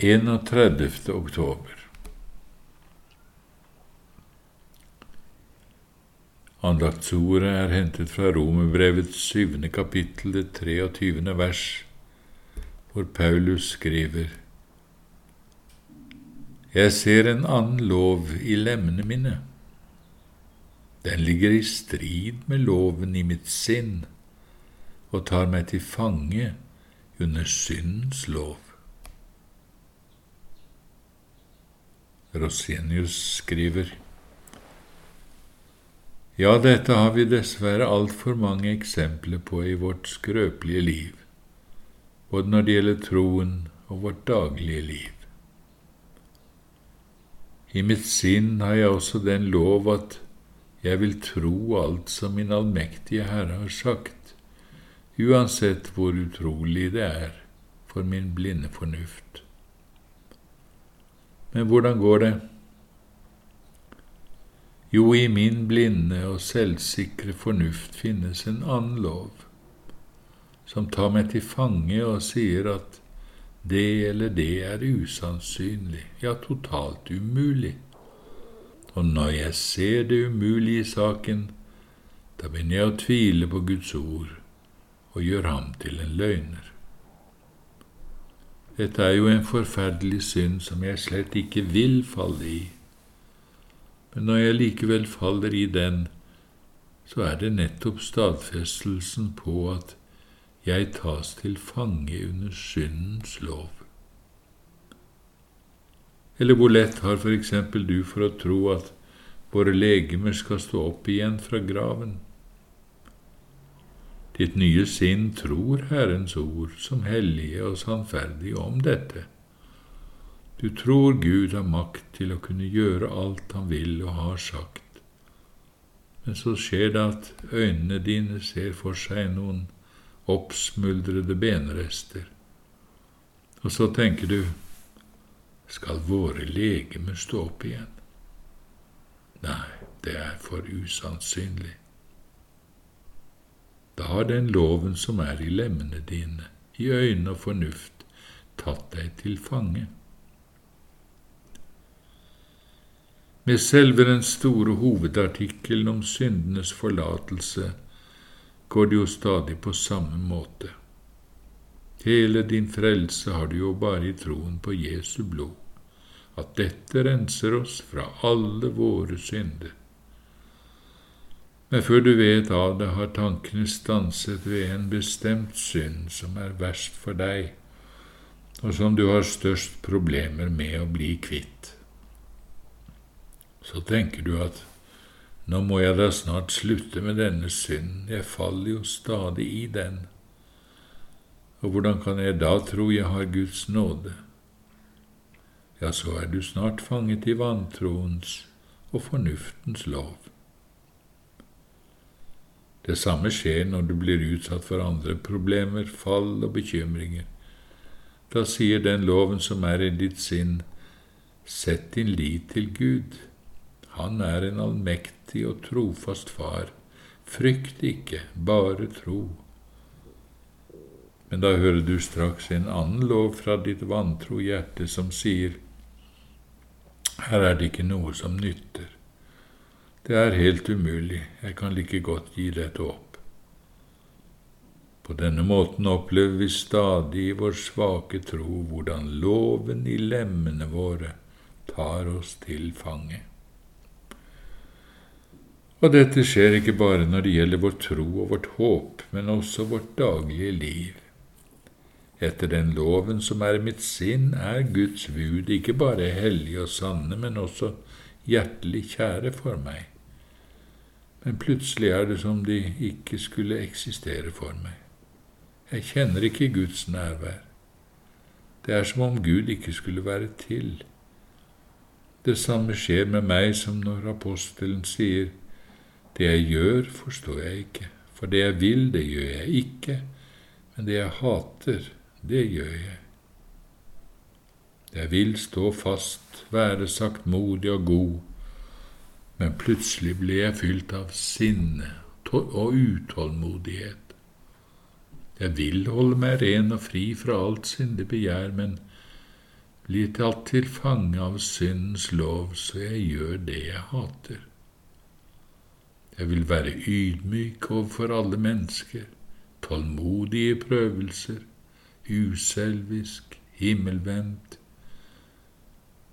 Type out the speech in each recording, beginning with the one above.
31. oktober. Andaktsordet er hentet fra Romerbrevets syvende kapittel, det 23. vers, hvor Paulus skriver Jeg ser en annen lov i lemmene mine. Den ligger i strid med loven i mitt sinn og tar meg til fange under syndens lov. Rosenius skriver Ja, dette har vi dessverre altfor mange eksempler på i vårt skrøpelige liv, både når det gjelder troen og vårt daglige liv. I mitt sinn har jeg også den lov at jeg vil tro alt som min allmektige Herre har sagt, uansett hvor utrolig det er for min blinde fornuft. Men hvordan går det? Jo, i min blinde og selvsikre fornuft finnes en annen lov, som tar meg til fange og sier at det eller det er usannsynlig, ja, totalt umulig. Og når jeg ser det umulige i saken, da begynner jeg å tvile på Guds ord og gjør ham til en løgner. Dette er jo en forferdelig synd som jeg slett ikke vil falle i. Men når jeg likevel faller i den, så er det nettopp stadfestelsen på at jeg tas til fange under syndens lov. Eller hvor lett har for eksempel du for å tro at våre legemer skal stå opp igjen fra graven? Ditt nye sinn tror Herrens ord som hellige og sannferdige om dette. Du tror Gud har makt til å kunne gjøre alt han vil og har sagt. Men så skjer det at øynene dine ser for seg noen oppsmuldrede benrester, og så tenker du, skal våre legemer stå opp igjen? Nei, det er for usannsynlig. Da har den loven som er i lemmene dine, i øyne og fornuft, tatt deg til fange. Med selve den store hovedartikkelen om syndenes forlatelse går det jo stadig på samme måte. Hele din frelse har du jo bare i troen på Jesu blod, at dette renser oss fra alle våre synder. Men før du vet av det, har tankene stanset ved en bestemt synd som er verst for deg, og som du har størst problemer med å bli kvitt. Så tenker du at nå må jeg da snart slutte med denne synden, jeg faller jo stadig i den. Og hvordan kan jeg da tro jeg har Guds nåde? Ja, så er du snart fanget i vantroens og fornuftens lov. Det samme skjer når du blir utsatt for andre problemer, fall og bekymringer. Da sier den loven som er i ditt sinn, sett din lit til Gud. Han er en allmektig og trofast far. Frykt ikke, bare tro. Men da hører du straks en annen lov fra ditt vantro hjerte som sier, her er det ikke noe som nytter. Det er helt umulig, jeg kan like godt gi dette opp. På denne måten opplever vi stadig i vår svake tro hvordan loven i lemmene våre tar oss til fange. Og dette skjer ikke bare når det gjelder vår tro og vårt håp, men også vårt daglige liv. Etter den loven som er i mitt sinn, er Guds bud ikke bare hellige og sanne, men også hjertelig kjære for meg men plutselig er det som de ikke skulle eksistere for meg. Jeg kjenner ikke Guds nærvær. Det er som om Gud ikke skulle være til. Det samme skjer med meg som når apostelen sier, Det jeg gjør, forstår jeg ikke, for det jeg vil, det gjør jeg ikke, men det jeg hater, det gjør jeg. Jeg vil stå fast, være saktmodig og god, men plutselig ble jeg fylt av sinne og utålmodighet. Jeg vil holde meg ren og fri fra alt syndig begjær, men blir tatt til fange av syndens lov, så jeg gjør det jeg hater. Jeg vil være ydmyk overfor alle mennesker, tålmodig i prøvelser, uselvisk, himmelvendt.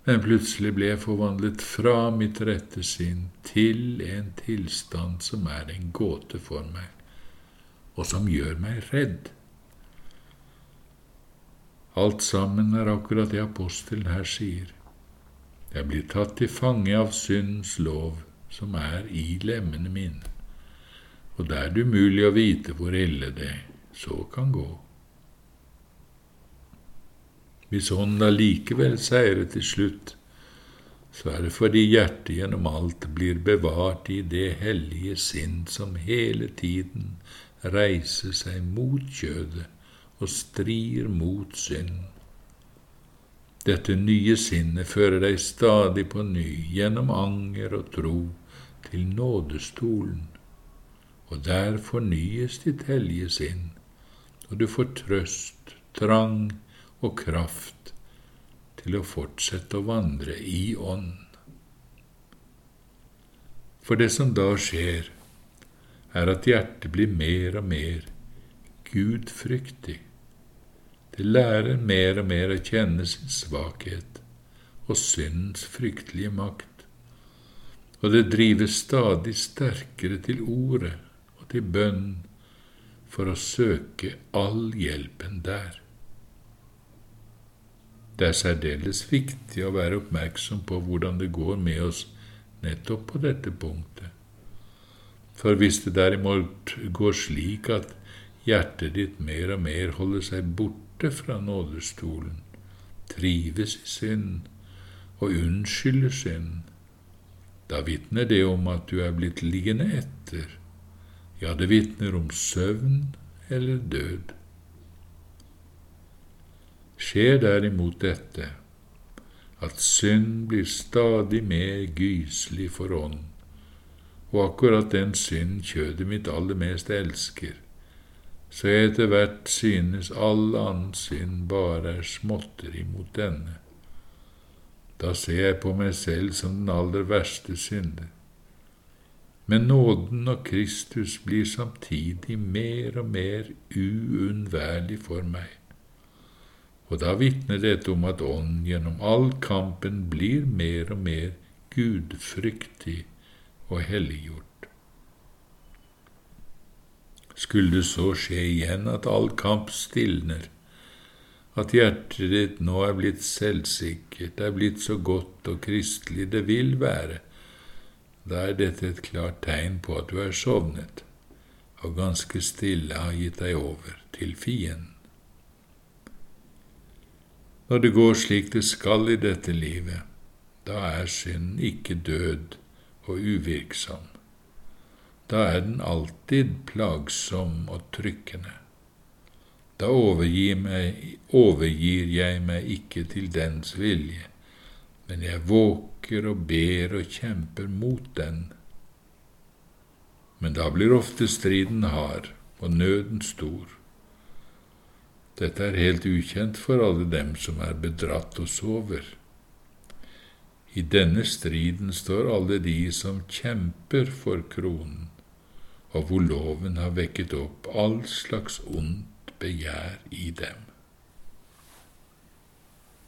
Men plutselig ble jeg forvandlet fra mitt rette sinn til en tilstand som er en gåte for meg, og som gjør meg redd. Alt sammen er akkurat det apostelen her sier. Jeg blir tatt til fange av syndens lov, som er i lemmene mine, og det er umulig å vite hvor ille det så kan gå. Hvis Ånden allikevel seirer til slutt, så er det fordi hjertet gjennom alt blir bevart i det hellige sinn som hele tiden reiser seg mot kjødet og strir mot synd. Dette nye sinnet fører deg stadig på ny, gjennom anger og tro, til nådestolen, og der fornyes ditt hellige sinn, og du får trøst, trang og kraft til å fortsette å vandre i ånd. For det som da skjer, er at hjertet blir mer og mer gudfryktig. Det lærer mer og mer å kjenne sin svakhet og syndens fryktelige makt, og det drives stadig sterkere til ordet og til bønn for å søke all hjelpen der. Det er særdeles viktig å være oppmerksom på hvordan det går med oss nettopp på dette punktet. For hvis det derimot går slik at hjertet ditt mer og mer holder seg borte fra nådestolen, trives i synd og unnskylder synd, da vitner det om at du er blitt liggende etter, ja, det vitner om søvn eller død. Skjer derimot dette, at synd blir stadig mer gyselig for ånd, og akkurat den synd kjødet mitt aller mest elsker, så jeg etter hvert synes all annen synd bare er småtteri mot denne. Da ser jeg på meg selv som den aller verste synder. Men nåden og Kristus blir samtidig mer og mer uunnværlig for meg. Og da vitner dette om at Ånden gjennom all kampen blir mer og mer gudfryktig og helliggjort. Skulle det så skje igjen at all kamp stilner, at hjertet ditt nå er blitt selvsikkert, er blitt så godt og kristelig det vil være, da er dette et klart tegn på at du er sovnet og ganske stille har gitt deg over til fienden. Når det går slik det skal i dette livet, da er synden ikke død og uvirksom da er den alltid plagsom og trykkende. Da overgir, meg, overgir jeg meg ikke til dens vilje, men jeg våker og ber og kjemper mot den. Men da blir ofte striden hard og nøden stor. Dette er helt ukjent for alle dem som er bedratt og sover. I denne striden står alle de som kjemper for kronen, og hvor loven har vekket opp all slags ondt begjær i dem.